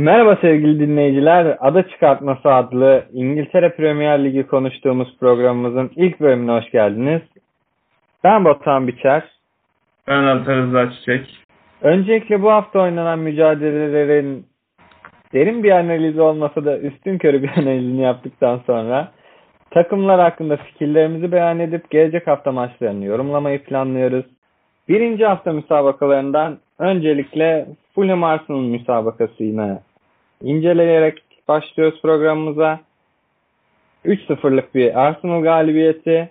Merhaba sevgili dinleyiciler. Ada Çıkartması adlı İngiltere Premier Ligi konuştuğumuz programımızın ilk bölümüne hoş geldiniz. Ben Batuhan Biçer. Ben Altar Rıza Çiçek. Öncelikle bu hafta oynanan mücadelelerin derin bir analizi olmasa da üstün körü bir analizini yaptıktan sonra takımlar hakkında fikirlerimizi beyan edip gelecek hafta maçlarını yorumlamayı planlıyoruz. Birinci hafta müsabakalarından öncelikle Fulham Arsenal müsabakasını inceleyerek başlıyoruz programımıza. 3-0'lık bir Arsenal galibiyeti.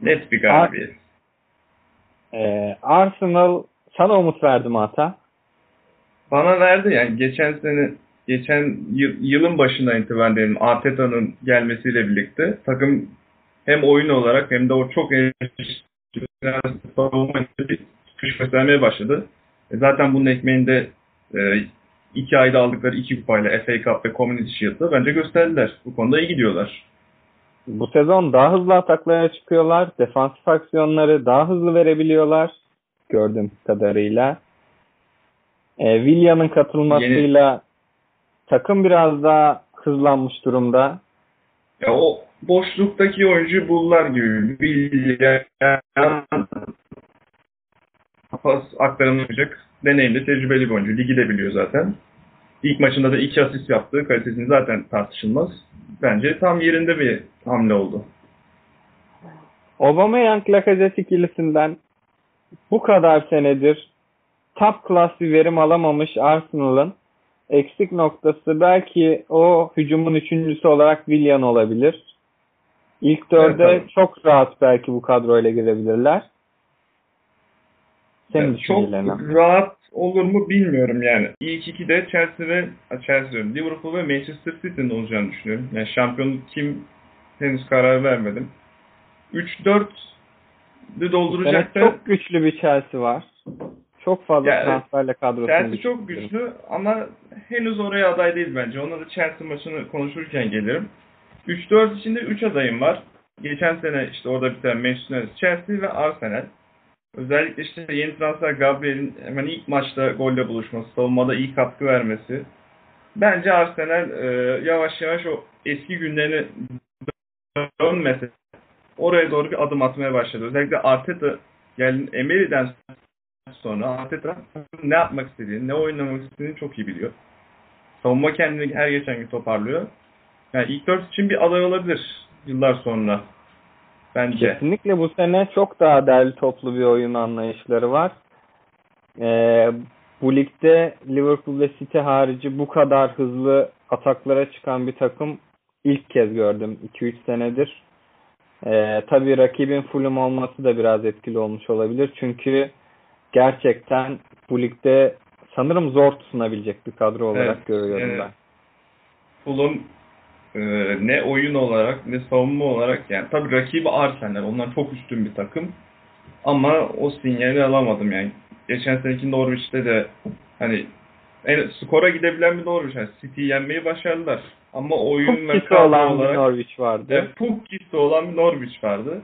Net bir galibiyet. Ee, Arsenal sana umut verdi mi Ata? Bana verdi yani geçen sene geçen yıl, yılın başından itibaren diyelim Arteta'nın gelmesiyle birlikte takım hem oyun olarak hem de o çok eleştirilen savunma bir çıkış göstermeye başladı. E zaten bunun ekmeğinde e, iki ayda aldıkları iki kupayla FA Cup ve Community Shield'da bence gösterdiler. Bu konuda iyi gidiyorlar. Bu sezon daha hızlı ataklara çıkıyorlar. Defansif aksiyonları daha hızlı verebiliyorlar. Gördüğüm kadarıyla. E, William'ın katılmasıyla Yeni... takım biraz daha hızlanmış durumda. Ya o boşluktaki oyuncu bullar gibi. William pas aktarılmayacak deneyimli, tecrübeli bir oyuncu. Ligi de biliyor zaten. İlk maçında da iki asist yaptığı kalitesini zaten tartışılmaz. Bence tam yerinde bir hamle oldu. Aubameyang Lacazette ikilisinden bu kadar senedir top class bir verim alamamış Arsenal'ın eksik noktası belki o hücumun üçüncüsü olarak Willian olabilir. İlk dörde evet, çok rahat belki bu kadroyla girebilirler. Senin yani çok rahat olur mu bilmiyorum yani. İlk iki de Chelsea ve Chelsea diyorum, Liverpool ve Manchester City'nin olacağını düşünüyorum. Yani şampiyonluk kim henüz karar vermedim. 3-4 dolduracak da... Çok güçlü bir Chelsea var. Çok fazla yani, transferle kadrosu. Chelsea çok güçlü ama henüz oraya aday değil bence. Ona da Chelsea maçını konuşurken gelirim. 3-4 içinde 3 adayım var. Geçen sene işte orada bir tane Manchester Chelsea ve Arsenal. Özellikle işte yeni transfer Gabriel'in hemen ilk maçta golle buluşması, savunmada iyi katkı vermesi. Bence Arsenal e, yavaş yavaş o eski günlerini dönmese oraya doğru bir adım atmaya başladı. Özellikle Arteta yani Emery'den sonra Arteta ne yapmak istediğini, ne oynamak istediğini çok iyi biliyor. Savunma kendini her geçen gün toparlıyor. Yani ilk dört için bir aday olabilir yıllar sonra. Bence. Kesinlikle bu sene çok daha derli toplu bir oyun anlayışları var. Ee, bu ligde Liverpool ve City harici bu kadar hızlı ataklara çıkan bir takım ilk kez gördüm 2-3 senedir. Ee, tabii rakibin Fulham olması da biraz etkili olmuş olabilir. Çünkü gerçekten bu ligde sanırım zor tutunabilecek bir kadro olarak evet, görüyorum evet. ben. Fulham e, ne oyun olarak ne savunma olarak yani tabii rakibi Arsenal. Onlar çok üstün bir takım. Ama o sinyali alamadım yani. Geçen seneki Norwich'te de hani en, skora gidebilen bir Norwich. Yani City'yi yenmeyi başardılar. Ama oyun ve olan olarak, bir Norwich vardı. Evet, Pukkisi olan bir Norwich vardı.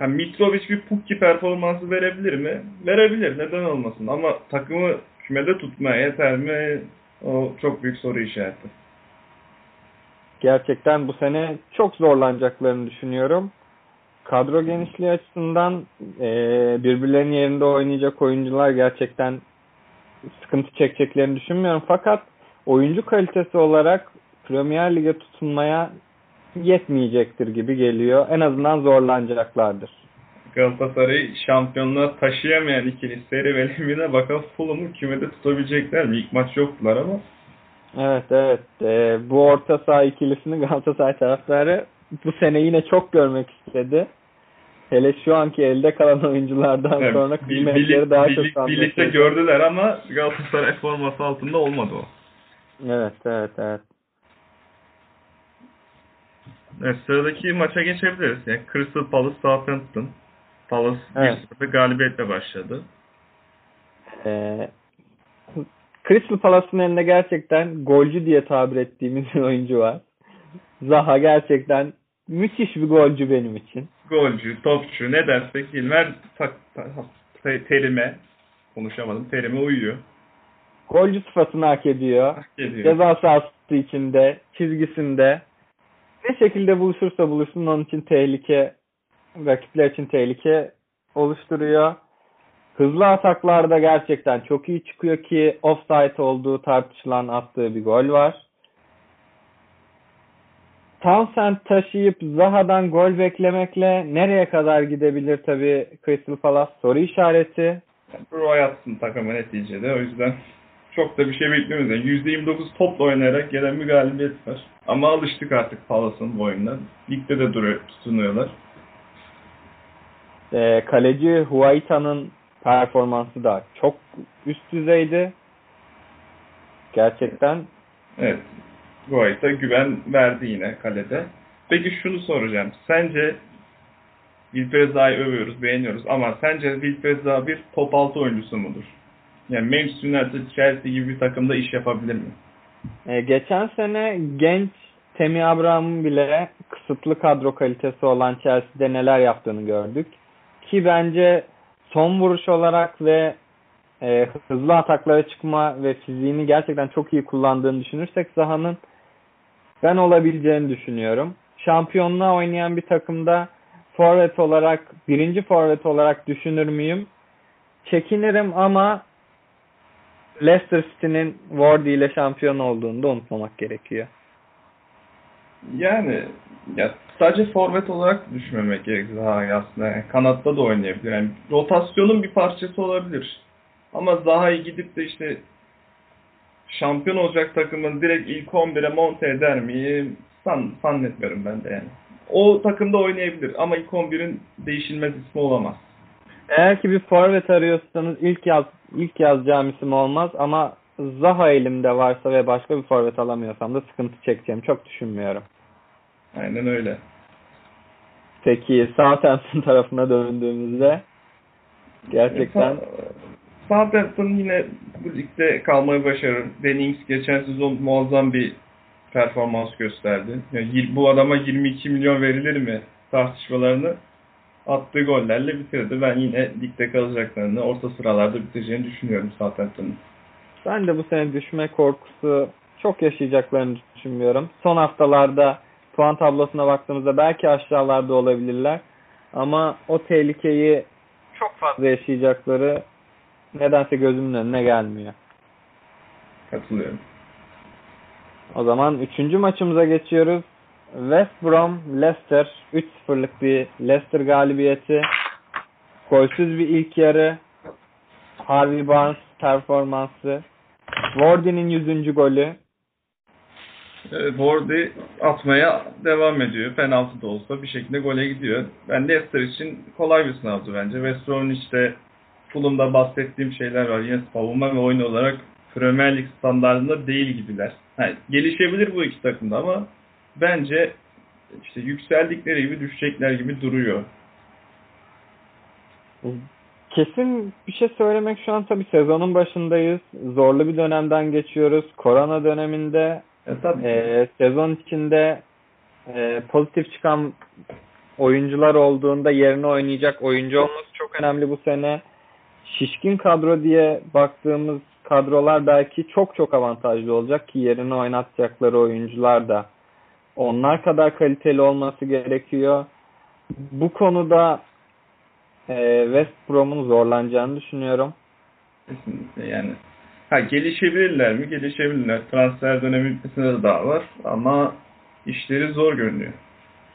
Yani Mitrovic bir Pukki performansı verebilir mi? Verebilir. Neden olmasın? Ama takımı kümede tutmaya yeter mi? O çok büyük soru işareti gerçekten bu sene çok zorlanacaklarını düşünüyorum. Kadro genişliği açısından e, birbirlerinin yerinde oynayacak oyuncular gerçekten sıkıntı çekeceklerini düşünmüyorum. Fakat oyuncu kalitesi olarak Premier Lig'e tutunmaya yetmeyecektir gibi geliyor. En azından zorlanacaklardır. Galatasaray'ı şampiyonluğa taşıyamayan ikili seri velimine bakalım Fulham'ı kümede tutabilecekler mi? İlk maç yoktular ama Evet evet. Ee, bu orta saha ikilisini Galatasaray taraftarı bu sene yine çok görmek istedi. Hele şu anki elde kalan oyunculardan evet, sonra kıymetleri daha birlik, çok Birlikte gördüler ama Galatasaray forması altında olmadı o. Evet evet evet. Evet, sıradaki maça geçebiliriz. Yani Crystal Palace Southampton. Palace evet. 1-0 galibiyetle başladı. Ee, Crystal Palace'ın elinde gerçekten golcü diye tabir ettiğimiz bir oyuncu var. Zaha gerçekten müthiş bir golcü benim için. Golcü, topçu ne dersek Hilmer tak, tak, terime konuşamadım. Terime uyuyor. golcü sıfatını hak ediyor. Hak ediyor. Ceza sahası içinde, çizgisinde. Ne şekilde buluşursa buluşsun onun için tehlike, rakipler için tehlike oluşturuyor. Hızlı ataklarda gerçekten çok iyi çıkıyor ki offside olduğu tartışılan attığı bir gol var. Townsend taşıyıp Zaha'dan gol beklemekle nereye kadar gidebilir tabii Crystal Palace soru işareti. Roy atsın takımı neticede. O yüzden çok da bir şey beklemiyoruz. Yani %29 topla oynayarak gelen bir galibiyet var. Ama alıştık artık Palace'ın bu oyununa. Ligde de duruyor, tutunuyorlar. Ee, kaleci Huayta'nın performansı da çok üst düzeydi. Gerçekten Evet. Guaita güven verdi yine kalede. Peki şunu soracağım. Sence Wilfried övüyoruz, beğeniyoruz ama sence Zaha bir top altı oyuncusu mudur? Yani Manchester United, Chelsea gibi bir takımda iş yapabilir mi? e, geçen sene genç Temi Abraham'ın bile kısıtlı kadro kalitesi olan Chelsea'de neler yaptığını gördük. Ki bence son vuruş olarak ve e, hızlı ataklara çıkma ve fiziğini gerçekten çok iyi kullandığını düşünürsek Zaha'nın ben olabileceğini düşünüyorum. Şampiyonluğa oynayan bir takımda forvet olarak, birinci forvet olarak düşünür müyüm? Çekinirim ama Leicester City'nin Wardy ile şampiyon olduğunu da unutmamak gerekiyor. Yani ya sadece forvet olarak düşünmemek gerekir Zaha aslında. Yani kanatta da oynayabilir. Yani rotasyonun bir parçası olabilir. Ama Zaha'yı gidip de işte şampiyon olacak takımın direkt ilk 11'e monte eder miyim? San, zannetmiyorum ben de yani. O takımda oynayabilir ama ilk 11'in değişilmez ismi olamaz. Eğer ki bir forvet arıyorsanız ilk yaz ilk yazacağım isim olmaz ama Zaha elimde varsa ve başka bir forvet alamıyorsam da sıkıntı çekeceğim. Çok düşünmüyorum. Aynen öyle. Peki Southampton tarafına döndüğümüzde gerçekten Southampton yine bu ligde kalmayı başarır. Dennings geçen sezon muazzam bir performans gösterdi. Yani bu adama 22 milyon verilir mi tartışmalarını attığı gollerle bitirdi. Ben yine ligde kalacaklarını, orta sıralarda bitireceğini düşünüyorum Southampton'ın. ben de bu sene düşme korkusu çok yaşayacaklarını düşünmüyorum. Son haftalarda puan tablosuna baktığımızda belki aşağılarda olabilirler. Ama o tehlikeyi çok fazla yaşayacakları nedense gözümün önüne gelmiyor. Katılıyorum. O zaman üçüncü maçımıza geçiyoruz. West Brom Leicester 3-0'lık bir Leicester galibiyeti. Golsüz bir ilk yarı. Harvey Barnes performansı. Wardy'nin 100. golü. Evet, Wardy atmaya devam ediyor. Penaltı da olsa bir şekilde gole gidiyor. Ben Leicester için kolay bir sınavdı bence. West Bromwich'te Fulham'da bahsettiğim şeyler var. Yine savunma ve oyun olarak Premier Lig standartında değil gibiler. Yani gelişebilir bu iki takımda ama bence işte yükseldikleri gibi düşecekler gibi duruyor. Kesin bir şey söylemek şu an tabii sezonun başındayız. Zorlu bir dönemden geçiyoruz. Korona döneminde E. Ee, sezon içinde e, pozitif çıkan oyuncular olduğunda yerine oynayacak oyuncu olması çok önemli bu sene. Şişkin kadro diye baktığımız kadrolar belki çok çok avantajlı olacak ki yerine oynatacakları oyuncular da onlar kadar kaliteli olması gerekiyor. Bu konuda e, West Brom'un zorlanacağını düşünüyorum. Kesinlikle yani. Ha gelişebilirler mi? Gelişebilirler. Transfer dönemi bitmesine daha var ama işleri zor görünüyor.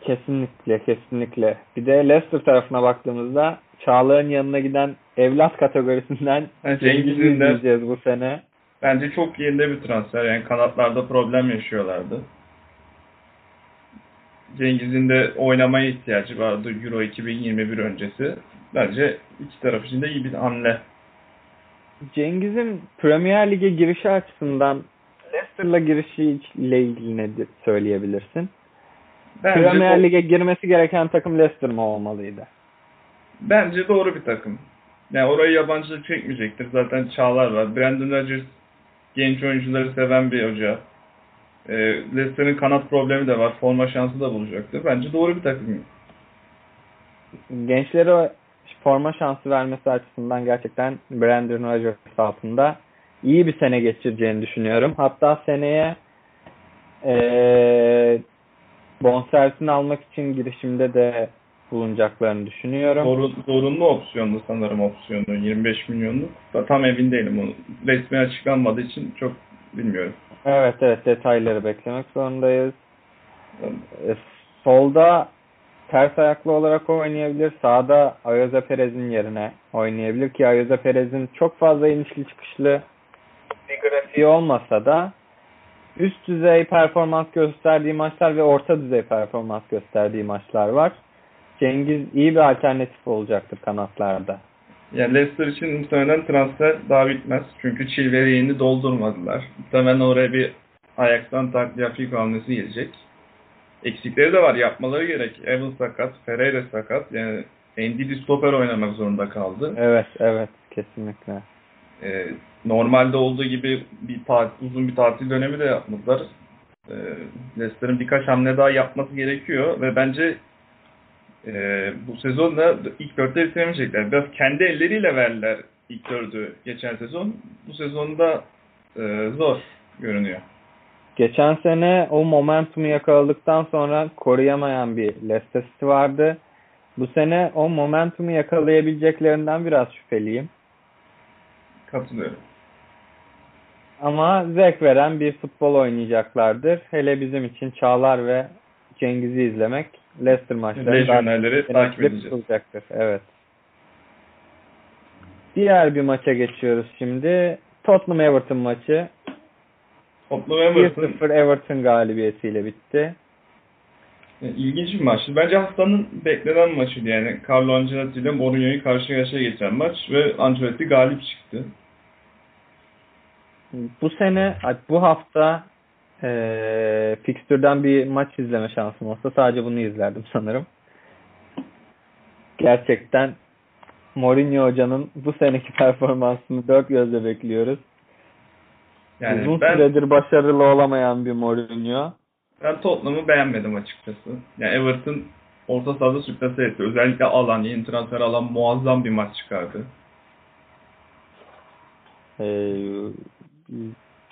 Kesinlikle, kesinlikle. Bir de Leicester tarafına baktığımızda Çağlar'ın yanına giden evlat kategorisinden Ha, Cengiz'i Cengiz'in de izleyeceğiz bu sene. Bence çok yerinde bir transfer. Yani kanatlarda problem yaşıyorlardı. Cengiz'in de oynamaya ihtiyacı vardı Euro 2021 öncesi. Bence iki taraf için de iyi bir hamle. Cengiz'in Premier Lig'e girişi açısından Leicester'la girişiyle ilgili ne söyleyebilirsin? Bence, Premier do- Lig'e girmesi gereken takım Leicester mı olmalıydı? bence doğru bir takım. Yani orayı yabancılık çekmeyecektir. Zaten Çağlar var. Brandon Rodgers genç oyuncuları seven bir hoca. Ee, Leicester'ın kanat problemi de var. Forma şansı da bulacaktır. Bence doğru bir takım. Gençlere forma şansı vermesi açısından gerçekten Brandon Rodgers altında iyi bir sene geçireceğini düşünüyorum. Hatta seneye eee bonservisini almak için girişimde de bulunacaklarını düşünüyorum. Zorun, zorunlu opsiyondu sanırım opsiyonu 25 milyonluk. Da tam emin değilim onu. Resmi açıklanmadığı için çok bilmiyorum. Evet evet detayları beklemek zorundayız. E, solda ters ayaklı olarak oynayabilir. Sağda Ayoze Perez'in yerine oynayabilir ki Ayoze Perez'in çok fazla inişli çıkışlı bir grafiği olmasa da üst düzey performans gösterdiği maçlar ve orta düzey performans gösterdiği maçlar var. Cengiz iyi bir alternatif olacaktır kanatlarda. Yani Leicester için muhtemelen transfer daha bitmez. Çünkü Chilwell'i doldurmadılar. Muhtemelen oraya bir Ajax'tan Tagliafico hamlesi gelecek. Eksikleri de var. Yapmaları gerek. Evans sakat, Ferreira sakat. Yani Ndidi stoper oynamak zorunda kaldı. Evet evet kesinlikle. Ee, normalde olduğu gibi bir tatil, uzun bir tatil dönemi de yapmadılar. Ee, Leicester'ın birkaç hamle daha yapması gerekiyor ve bence e, bu sezon da ilk dörtte bitiremeyecekler. Biraz kendi elleriyle verdiler ilk dördü geçen sezon. Bu sezonda e, zor görünüyor. Geçen sene o momentumu yakaladıktan sonra koruyamayan bir Leicester City vardı. Bu sene o momentumu yakalayabileceklerinden biraz şüpheliyim. Katılıyorum. Ama zevk veren bir futbol oynayacaklardır. Hele bizim için Çağlar ve Cengiz'i izlemek Leicester maçları Lejyonerleri takip edeceğiz. olacaktır. Evet. Diğer bir maça geçiyoruz şimdi. Tottenham Everton maçı. Tottenham Everton 1-0 Everton galibiyetiyle bitti. Yani İlginç bir maçtı. Bence haftanın beklenen maçıydı. Yani Carlo Ancelotti ile Mourinho'yu karşı karşıya geçen maç ve Ancelotti galip çıktı. Bu sene, bu hafta eee fikstürden bir maç izleme şansım olsa sadece bunu izlerdim sanırım. Gerçekten Mourinho hocanın bu seneki performansını dört gözle bekliyoruz. Yani Uzun ben süredir başarılı olamayan bir Mourinho. ben Tottenham'ı beğenmedim açıkçası. Yani Everton orta sahada sürklase etti. Özellikle alan, yeni transfer alan muazzam bir maç çıkardı. Eee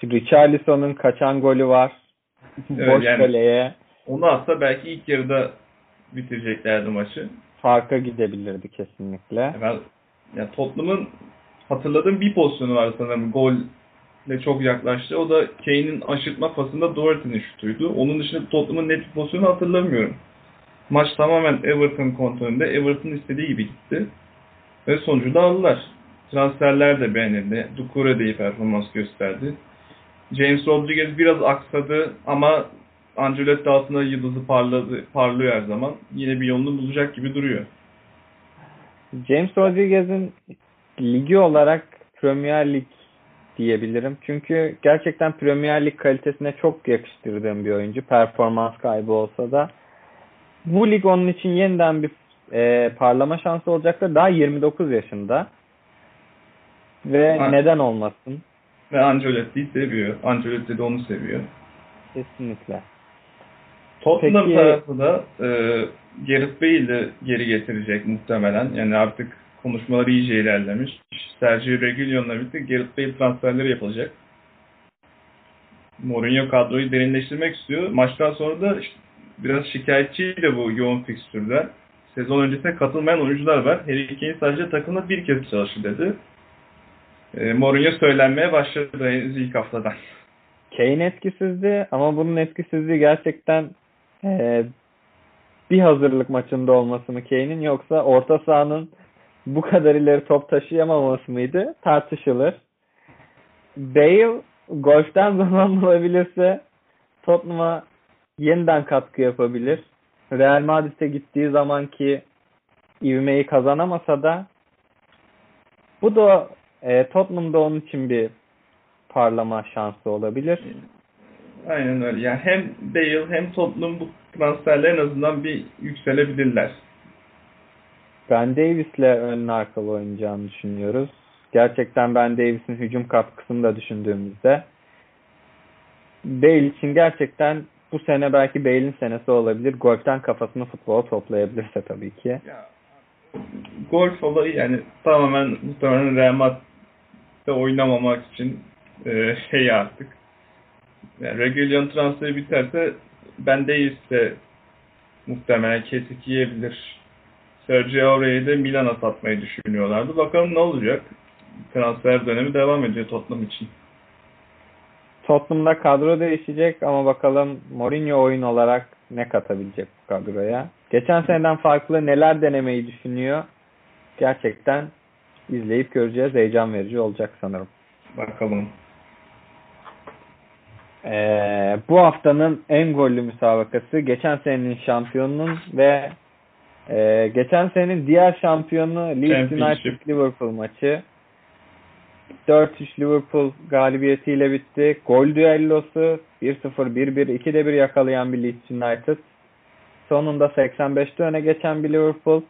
Richarlison'un kaçan golü var. Evet, Boş yani- kaleye Onu atsa belki ilk yarıda bitireceklerdi maçı. farka gidebilirdi kesinlikle. Ben, yani Tottenham'ın hatırladığım bir pozisyonu var sanırım. Gol çok yaklaştı. O da Kane'in aşırtma pasında Doherty'nin şutuydu. Onun dışında Tottenham'ın net bir pozisyonu hatırlamıyorum. Maç tamamen Everton kontrolünde. Everton istediği gibi gitti. Ve sonucu da aldılar. Transferler de beğenildi. Doucouré de iyi performans gösterdi. James Rodriguez biraz aksadı ama Ancelotti altında yıldızı parladı, parlıyor her zaman. Yine bir yolunu bulacak gibi duruyor. James Rodriguez'in ligi olarak Premier Lig diyebilirim. Çünkü gerçekten Premier Lig kalitesine çok yakıştırdığım bir oyuncu. Performans kaybı olsa da. Bu lig onun için yeniden bir e, parlama şansı olacaktır. Daha 29 yaşında. Ve Ha. neden olmasın? Ve Ancelotti'yi seviyor. Ancelotti de onu seviyor. Kesinlikle. Tottenham Peki- tarafı da e, Gareth Bale'i geri getirecek muhtemelen. Yani artık konuşmalar iyice ilerlemiş. Sergio Reguilon'la birlikte Gareth Bale transferleri yapılacak. Mourinho kadroyu derinleştirmek istiyor. Maçtan sonra da işte biraz şikayetçiydi bu yoğun fikstürden. Sezon öncesine katılmayan oyuncular var. Harry Kane sadece takımda bir kez çalıştı dedi. E, Mourinho söylenmeye başladı henüz ilk haftadan. Kane etkisizdi ama bunun etkisizliği gerçekten e, bir hazırlık maçında olması mı Kane'in yoksa orta sahanın bu kadar ileri top taşıyamaması mıydı tartışılır. Bale golften zaman bulabilirse Tottenham'a yeniden katkı yapabilir. Real Madrid'e gittiği zamanki ivmeyi kazanamasa da bu da e, Tottenham'da onun için bir parlama şansı olabilir. Aynen öyle. Yani hem Bale hem Tottenham bu transferle en azından bir yükselebilirler. Ben Davis'le ön arkalı oynayacağını düşünüyoruz. Gerçekten Ben Davis'in hücum katkısını da düşündüğümüzde Bale için gerçekten bu sene belki Bale'in senesi olabilir. Golf'ten kafasını futbola toplayabilirse tabii ki. Golf olayı yani tamamen muhtemelen Real Madrid'de oynamamak için e, şey artık. Yani Regulion transferi biterse ben değilse muhtemelen kesik yiyebilir. Sergio Aurelio'yu da Milan'a satmayı düşünüyorlardı. Bakalım ne olacak? Transfer dönemi devam ediyor Tottenham için. Tottenham'da kadro değişecek ama bakalım Mourinho oyun olarak ne katabilecek bu kadroya. Geçen seneden farklı neler denemeyi düşünüyor. Gerçekten izleyip göreceğiz. Heyecan verici olacak sanırım. Bakalım. Ee, bu haftanın en gollü müsabakası geçen senenin şampiyonunun ve e, geçen senenin diğer şampiyonu Leeds. United Liverpool maçı. 4-3 Liverpool galibiyetiyle bitti. Gol düellosu 1-0, 1-1, 2'de 1 yakalayan bir Leeds United. Sonunda 85'te öne geçen bir Liverpool.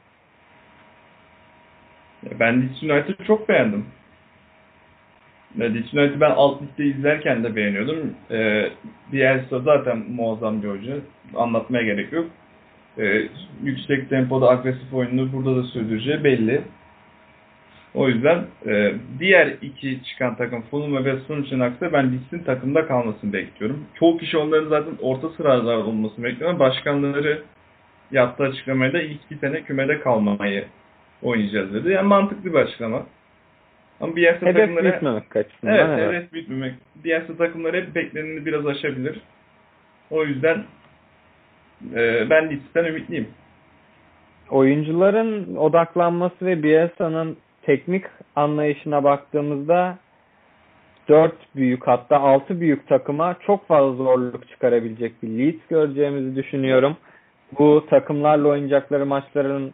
Ben Leeds United'ı çok beğendim. Leeds United'ı ben alt ligde izlerken de beğeniyordum. Ee, Bielsa zaten muazzam bir hoca. Anlatmaya gerek yok. Ee, yüksek tempoda agresif oyununu burada da sürdüreceği belli. O yüzden e, diğer iki çıkan takım Fulham ve West Bromwich'in aksine ben Leeds'in takımda kalmasını bekliyorum. Çoğu kişi onların zaten orta sıralarda olmasını bekliyor ama başkanları yaptığı açıklamaya da ilk iki sene kümede kalmamayı oynayacağız dedi. Yani mantıklı bir açıklama. Ama Bielsa Hedef takımları... büyütmemek açısından. Evet, hedef büyütmemek. Bielsa takımları hep bekleneni biraz aşabilir. O yüzden e, ben Leeds'ten ümitliyim. oyuncuların odaklanması ve Bielsa'nın teknik anlayışına baktığımızda 4 büyük hatta 6 büyük takıma çok fazla zorluk çıkarabilecek bir Leeds göreceğimizi düşünüyorum. Bu takımlarla oynayacakları maçların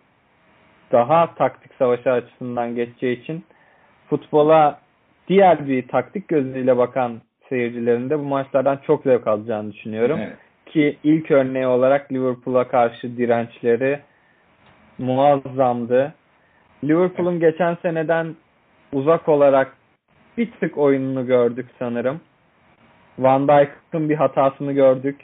daha taktik savaşı açısından geçeceği için futbola diğer bir taktik gözüyle bakan seyircilerin de bu maçlardan çok zevk alacağını düşünüyorum Evet. Ki ilk örneği olarak Liverpool'a karşı dirençleri muazzamdı. Liverpool'un geçen seneden uzak olarak bir tık oyununu gördük sanırım. Van Dijk'ın bir hatasını gördük.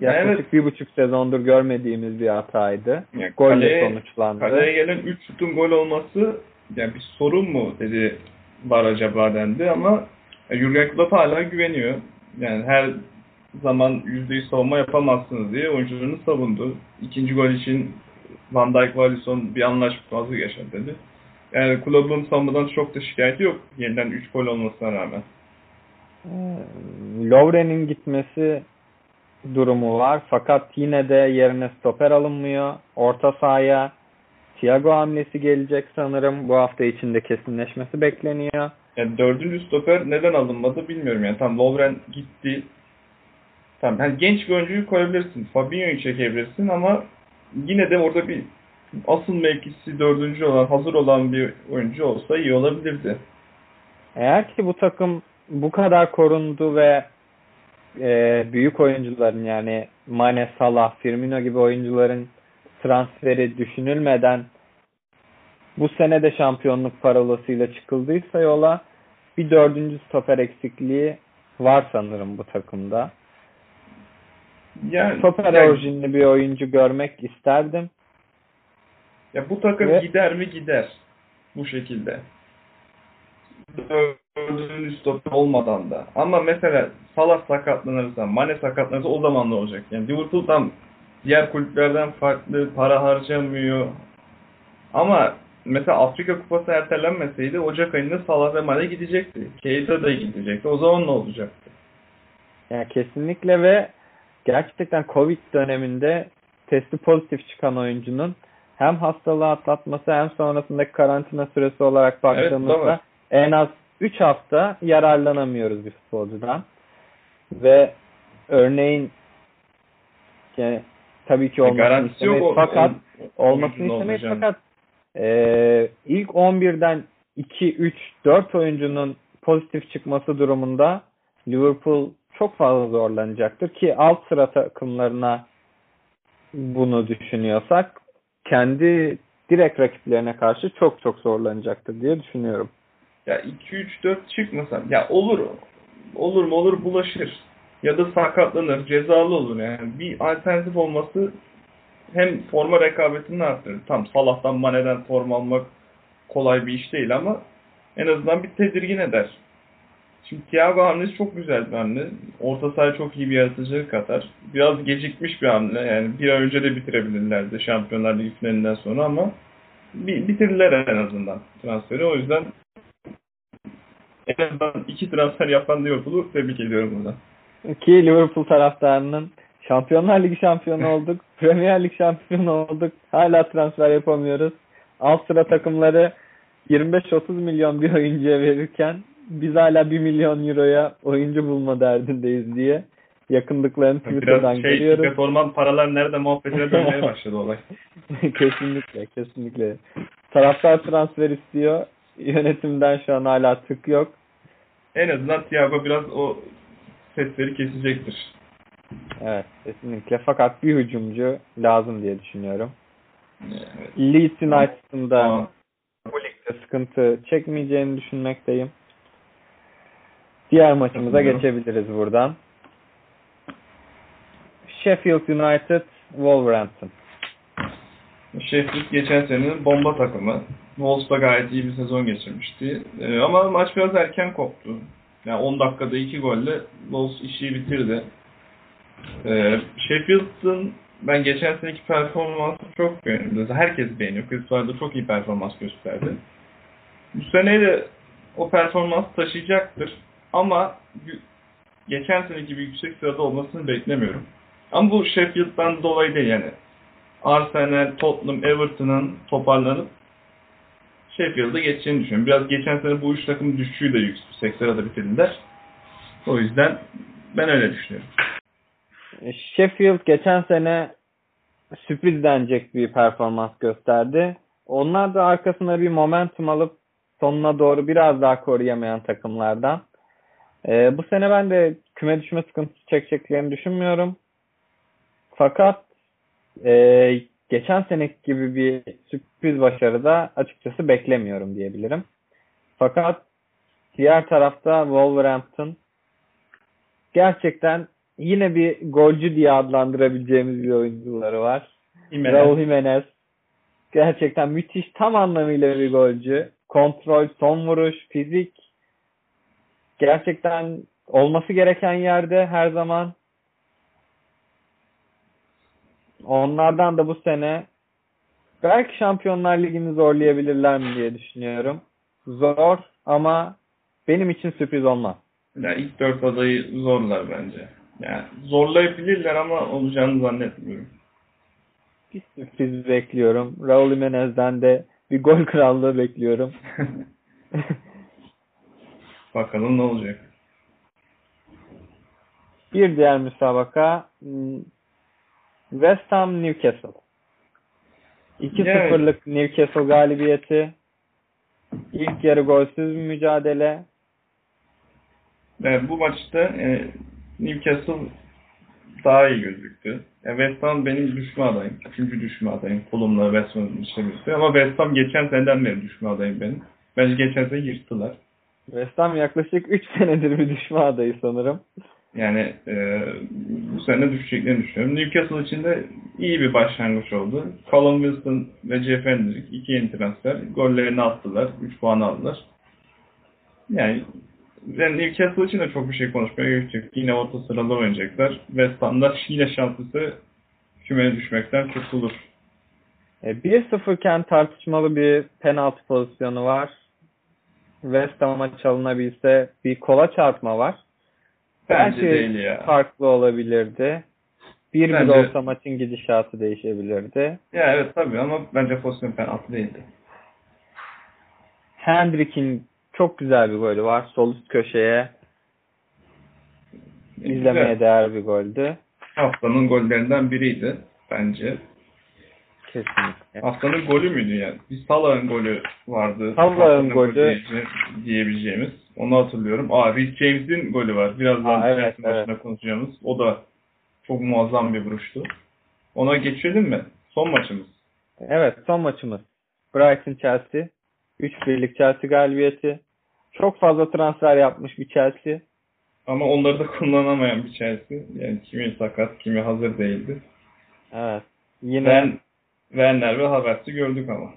Yaklaşık Evet. bir buçuk sezondur görmediğimiz bir hataydı. Yani Golle kaleye- sonuçlandı. Kaleye gelen 3 şutun gol olması yani bir sorun mu dedi var acaba dendi ama Jurgen Klopp hala güveniyor. Yani her zaman %100 savunma yapamazsınız diye oyuncularını savundu. İkinci gol için Van Dijk ve Alisson bir anlaşmazlık yaşadı dedi. Yani Klopp'un savunmadan çok da şikayeti yok. Yeniden 3 gol olmasına rağmen. Ee, Lovren'in gitmesi durumu var. Fakat yine de yerine stoper alınmıyor. Orta sahaya Thiago hamlesi gelecek sanırım. Bu hafta içinde kesinleşmesi bekleniyor. Yani dördüncü stoper neden alınmadı bilmiyorum yani. Tam Lovren gitti. Tamam yani genç bir oyuncuyu koyabilirsin. Fabinho'yu çekebilirsin ama yine de orada bir asıl mevkisi dördüncü olan, hazır olan bir oyuncu olsa iyi olabilirdi. Eğer ki bu takım bu kadar korundu ve e, büyük oyuncuların yani Mane, Salah, Firmino gibi oyuncuların transferi düşünülmeden bu sene de şampiyonluk parolasıyla çıkıldıysa yola bir dördüncü stoper eksikliği var sanırım bu takımda. Yani, Stoper yani- orijinli bir oyuncu görmek isterdim. ya bu takım Ve- gider mi gider bu şekilde. Dördüncü stoper olmadan da. Ama mesela Salah sakatlanırsa, Mane sakatlanırsa o zaman ne olacak? Yani Liverpool tam diğer kulüplerden farklı para harcamıyor. Ama mesela Afrika Kupası ertelenmeseydi Ocak ayında Salah ve Mane gidecekti. Keita da gidecekti. O zaman ne olacaktı? Yani kesinlikle ve gerçekten Covid döneminde testi pozitif çıkan oyuncunun hem hastalığı atlatması hem sonrasındaki karantina süresi olarak baktığımızda Evet, en az 3 hafta yararlanamıyoruz bir futbolcudan. Ve örneğin yani tabii ki olmasını Garantisi yok. istemeyiz o- fakat o- olmasını istemeyiz fakat e, ilk 11'den 2, 3, 4 oyuncunun pozitif çıkması durumunda Liverpool çok fazla zorlanacaktır ki alt sıra takımlarına bunu düşünüyorsak kendi direkt rakiplerine karşı çok çok zorlanacaktır diye düşünüyorum. Ya 2 3 4 çıkmasam ya olur. Olur mu olur bulaşır. Ya da sakatlanır, cezalı olur yani. Bir alternatif olması hem forma rekabetini arttırır. Tam Salah'tan, Mane'den forma almak kolay bir iş değil ama en azından bir tedirgin eder. Şimdi Thiago hamlesi çok güzel bir hamle. Orta sahaya çok iyi bir yaratıcılık katar. Biraz gecikmiş bir hamle. Yani bir ay önce de bitirebilirlerdi Şampiyonlar Ligi finalinden sonra ama bi- bitirdiler en azından transferi. O yüzden en azından iki transfer yapan Liverpool'u tebrik ediyorum buradan. Ki Liverpool taraftarının Şampiyonlar Ligi şampiyonu olduk. Premier Lig şampiyonu olduk. Hala transfer yapamıyoruz. Alt sıra takımları 25-30 milyon bir oyuncuya verirken biz hala 1 milyon euroya oyuncu bulma derdindeyiz diye yakındıklarını Twitter'dan Biraz şey, görüyoruz. reforman paralar nerede muhabbetine dönmeye başladı olay. kesinlikle, kesinlikle. Taraftar transfer istiyor. Yönetimden şu an hala tık yok. En azından Thiago biraz o sesleri kesecektir. Evet, kesinlikle. Fakat bir hücumcu lazım diye düşünüyorum. Evet. Leeds United'ın da bu ligde sıkıntı çekmeyeceğini düşünmekteyim. Diğer maçımıza geçebiliriz buradan. Sheffield United Wolverhampton. Sheffield geçen senenin bomba takımı. Wolves da gayet iyi bir sezon geçirmişti. Ee, ama maç biraz erken koptu. Yani 10 dakikada 2 golle Wolves işi bitirdi. Ee, Sheffield'ın ben geçen seneki performansı çok beğendim. Herkes beğeniyor. Da çok iyi performans gösterdi. Bu sene de o performans taşıyacaktır. Ama geçen seneki gibi yüksek sırada olmasını beklemiyorum. Ama bu Sheffield'dan dolayı değil yani. Arsenal, Tottenham, Everton'ın toparlanıp Sheffield'a geçeceğini düşünüyorum. Biraz geçen sene bu üç takım düşüşüyle de yüksek sırada bitirdiler. O yüzden ben öyle düşünüyorum. Sheffield geçen sene sürpriz denecek bir performans gösterdi. Onlar da arkasına bir momentum alıp sonuna doğru biraz daha koruyamayan takımlardan. Ee, bu sene ben de küme düşme sıkıntısı çekeceklerini düşünmüyorum. Fakat e, geçen seneki gibi bir sürpriz başarı da açıkçası beklemiyorum diyebilirim. Fakat diğer tarafta Wolverhampton gerçekten yine bir golcü diye adlandırabileceğimiz bir oyuncuları var. Jimenez. Raul Jimenez. Gerçekten müthiş tam anlamıyla bir golcü. Kontrol, son vuruş, fizik. Gerçekten olması gereken yerde her zaman. Onlardan da bu sene belki Şampiyonlar Ligi'ni zorlayabilirler mi diye düşünüyorum. Zor ama benim için sürpriz olmaz. Yani ilk dört adayı zorlar bence. Yani zorlayabilirler ama olacağını zannetmiyorum. Bir sürpriz bekliyorum. Raul Jimenez'den de bir gol krallığı bekliyorum. Bakalım ne olacak. Bir diğer müsabaka hmm, West Ham Newcastle. 2-0'lık Newcastle galibiyeti. İlk yarı golsüz bir mücadele. Evet, bu maçta e, Newcastle daha iyi gözüktü. E, West Ham benim düşme adayım. Üçüncü düşme adayım. Fulham'la West Ham'ın işlemesi. Ama West Ham geçen seneden beri düşme adayım benim. Bence geçen sene yırttılar. West Ham yaklaşık 3 senedir bir düşme adayı sanırım. Yani e, bu sene düşeceklerini düşünüyorum. Newcastle için de iyi bir başlangıç oldu. Callum Wilson ve Jeff Hendrick iki yeni transfer. Gollerini attılar. 3 puan aldılar. Yani ben Newcastle için de çok bir şey konuşmaya gerek yok. Yine orta sırada oynayacaklar. West Ham'da yine şanslısı kümeye düşmekten kurtulur. E, 1-0 iken tartışmalı bir penaltı pozisyonu var. West Ham'a çalınabilse bir kola çarpma var. Bence Belki değil ya. farklı olabilirdi. Bir Bence- olsa maçın gidişatı değişebilirdi. Ya evet tabii ama bence pozisyon penaltı değildi. Hendrick'in çok güzel bir golü var. Sol üst köşeye izlemeye Güzel. değer bir goldü. Haftanın gollerinden biriydi bence. Kesinlikle. Haftanın golü müydü yani? Bir Salah'ın golü vardı. Salah'ın golü. diye- diyebileceğimiz. Onu hatırlıyorum. Aa Rhys James'in golü var. Birazdan Aa, evet, maçında konuşacağımız. O da çok muazzam bir vuruştu. Ona geçelim mi? Son maçımız. Evet son maçımız. Brighton Chelsea. 3-1'lik Chelsea galibiyeti. Çok fazla transfer yapmış bir Chelsea. Ama onları da kullanamayan bir Chelsea. Yani kimi sakat, kimi hazır değildi. Evet. Yine Ben Werner ve Havertz'i gördük ama.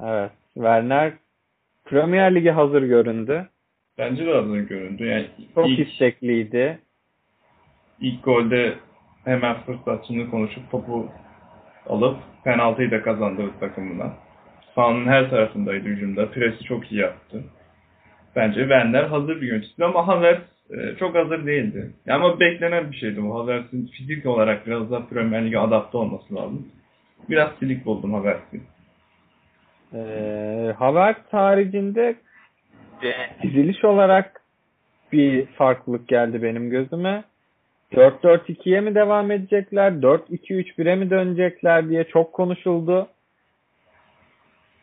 evet. Werner Premier Lig'e hazır göründü. Bence de hazır göründü. Yani Çok ilk, istekliydi. ilk golde hemen fırsatçını konuşup topu alıp penaltıyı da kazandırdı takımına. Sahanın her tarafındaydı hücumda. Presi çok iyi yaptı. Bence Werner hazır bir yönetici ama Havertz e, çok hazır değildi. Ama beklenen bir şeydi bu. Havertz'in fizik olarak biraz daha Premier Lig'e adapte olması lazım. Biraz silik buldum Havertz'i. Ee, Havertz haricinde diziliş olarak bir farklılık geldi benim gözüme. 4-4-2'ye mi devam edecekler? 4-2-3-1'e mi dönecekler diye çok konuşuldu.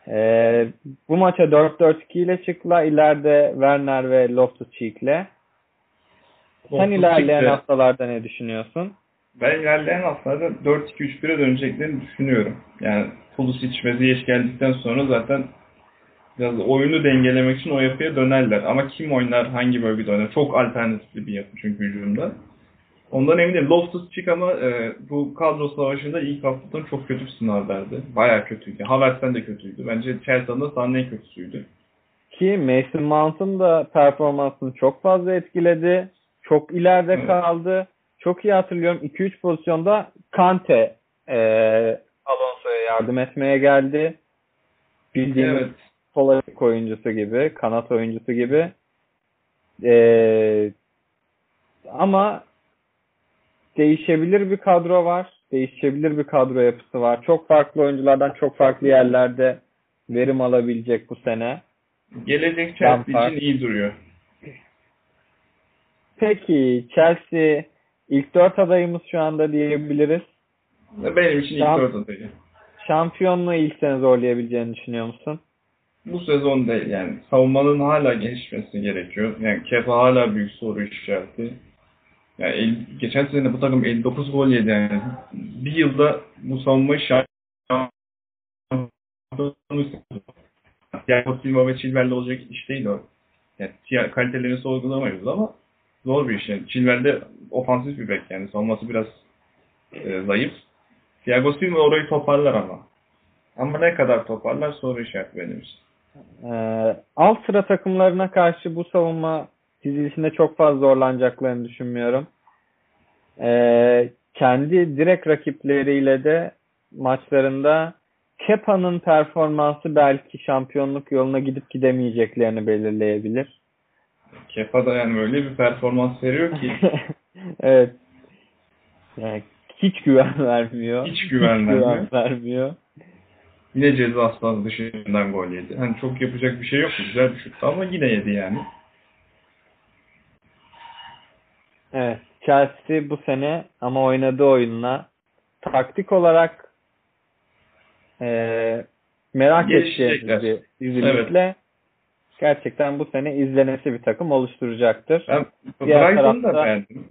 Ee, bu maça 4-4-2 ile çıktılar. İleride Werner ve Loftus-Cheek'le. Sen ilerleyen haftalarda ne düşünüyorsun? Ben ilerleyen haftalarda 4-2-3-1'e döneceklerini düşünüyorum. Yani Pulisic ve Ziyech geldikten sonra zaten biraz oyunu dengelemek için o yapıya dönerler. Ama kim oynar, hangi bölgede oynar? Çok alternatifli bir yapı çünkü hücumda. Ondan emin değilim. Loftus Cheek ama e, bu kadro savaşında ilk haftadan çok kötü bir sınav verdi. Bayağı kötüydü. Havertz'ten de kötüydü. Bence Chelsea'nin de sahanın en kötüsüydü. Ki Mason Mount'un da performansını çok fazla etkiledi. Çok ileride Evet. kaldı. Çok iyi hatırlıyorum. 2-3 pozisyonda Kante e, Alonso'ya yardım etmeye geldi. Bildiğimiz Evet. sol ayak oyuncusu gibi, kanat oyuncusu gibi. E, ama değişebilir bir kadro var. Değişebilir bir kadro yapısı var. Çok farklı oyunculardan çok farklı yerlerde verim alabilecek bu sene. Gelecek Chelsea Lampard. için iyi duruyor. Peki Chelsea ilk dört adayımız şu anda diyebiliriz. Benim için ilk Tamam. dört adayı. Şampiyonluğu ilk sene zorlayabileceğini düşünüyor musun? Bu sezon değil yani. Savunmanın hala gelişmesi gerekiyor. Yani Kepa hala büyük soru işareti. Yani el- geçen sene bu takım 59 gol yedi yani. Bir yılda bu savunmayı şampiyon Thiago Silva ve Chilwell'le olacak iş değil o. Yani kalitelerini sorgulamayız ama zor bir iş yani. Chilwell de ofansif bir bek yani. Savunması biraz e, zayıf. Thiago Silva orayı toparlar ama. Ama ne kadar toparlar soru işareti benim için. Ee, alt sıra takımlarına karşı bu savunma dizilişinde çok fazla zorlanacaklarını düşünmüyorum. Ee, kendi direkt rakipleriyle de maçlarında Kepa'nın performansı belki şampiyonluk yoluna gidip gidemeyeceklerini belirleyebilir. Kepa da yani öyle bir performans veriyor ki evet. Yani hiç güven vermiyor. Hiç güven vermiyor. vermiyor. yine ceza sahası dışından gol yedi. Hani çok yapacak bir şey yok. Güzel bir şuttu ama yine yedi yani. Evet. Chelsea bu sene ama oynadığı oyunla taktik olarak eee merak edeceğimiz bir dizilikle gerçekten bu sene izlenesi bir takım oluşturacaktır. Ben Diğer Brighton'u da beğendim.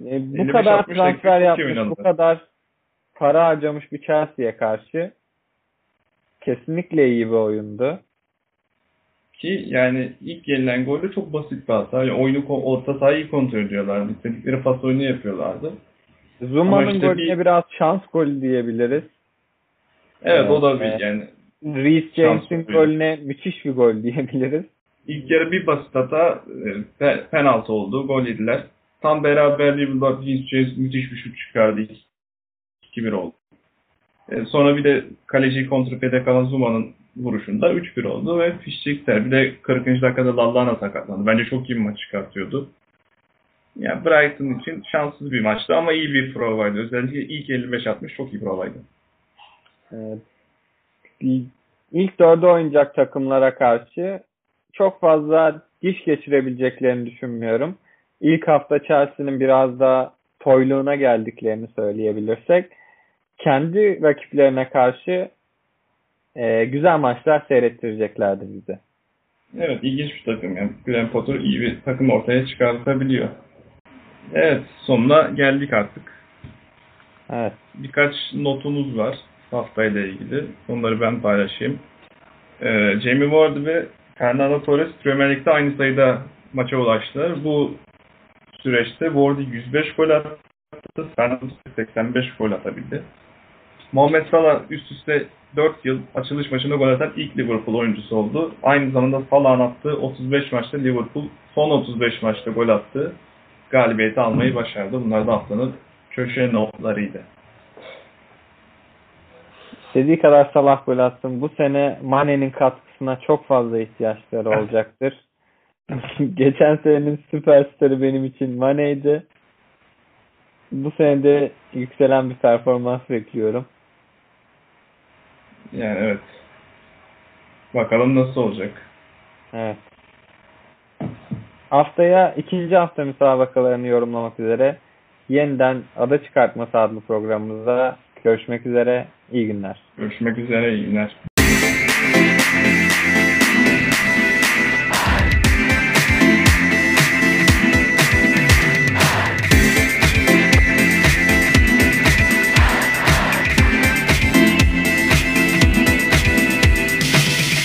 E, bu 55-60 kadar transfer yapmış, oynadı. bu kadar para harcamış bir Chelsea'ye karşı kesinlikle iyi bir oyundu. Ki yani ilk gelilen golde çok basit bir hata. Yani oyunu orta sahayı kontrol ediyorlardı. İstedikleri pas oyunu yapıyorlardı. Zuma'nın işte golüne bir- biraz şans golü diyebiliriz. Evet o da Evet, bir evet. yani Reece James'in golü. golüne müthiş bir gol diyebiliriz. ilk yarı bir basit hata e, pe- penaltı oldu. Gol yediler. Tam beraberliği buldular. Reece James müthiş bir şut çıkardı. 2-1 oldu. E, sonra bir de kaleci kontrpede kalan Zuma'nın vuruşunda 3-1 oldu ve fişçekler. Bir de 40. dakikada Lallana sakatlandı. Bence çok iyi bir maç çıkartıyordu. Yani Brighton için şanssız bir maçtı ama iyi bir provaydı. Özellikle ilk 55-60 çok iyi provaydı. Evet. İlk dörde oynayacak takımlara karşı çok fazla diş geçirebileceklerini düşünmüyorum. İlk hafta Chelsea'nin biraz da toyluğuna geldiklerini söyleyebilirsek kendi rakiplerine karşı e, güzel maçlar seyrettireceklerdi bize. Evet ilginç bir takım. Yani Graham Potter iyi bir takım ortaya çıkartabiliyor. Evet sonuna geldik artık. Evet. Birkaç notumuz var haftayla ilgili. Onları ben paylaşayım. Ee, Jamie Ward ve Fernando Torres Premier Lig'de aynı sayıda maça ulaştılar. Bu süreçte Ward 105 gol attı. Fernando Torres 85 gol atabildi. Muhammed Salah üst üste 4 yıl açılış maçında gol atan ilk Liverpool oyuncusu oldu. Aynı zamanda Salah'ın attığı 35 maçta Liverpool son 35 maçta gol attı. Galibiyeti almayı başardı. Bunlar da haftanın köşe notlarıydı. İstediği kadar Salah gol atsın. Bu sene Mane'nin katkısına çok fazla ihtiyaçları olacaktır. Geçen senenin süperstarı benim için Mane'ydi. Bu sene de yükselen bir performans bekliyorum. Yani evet. Bakalım nasıl olacak. Evet. Haftaya ikinci hafta müsabakalarını yorumlamak üzere yeniden Ada Çıkartması adlı programımızda görüşmek üzere. İyi günler. Görüşmek üzere. iyi günler.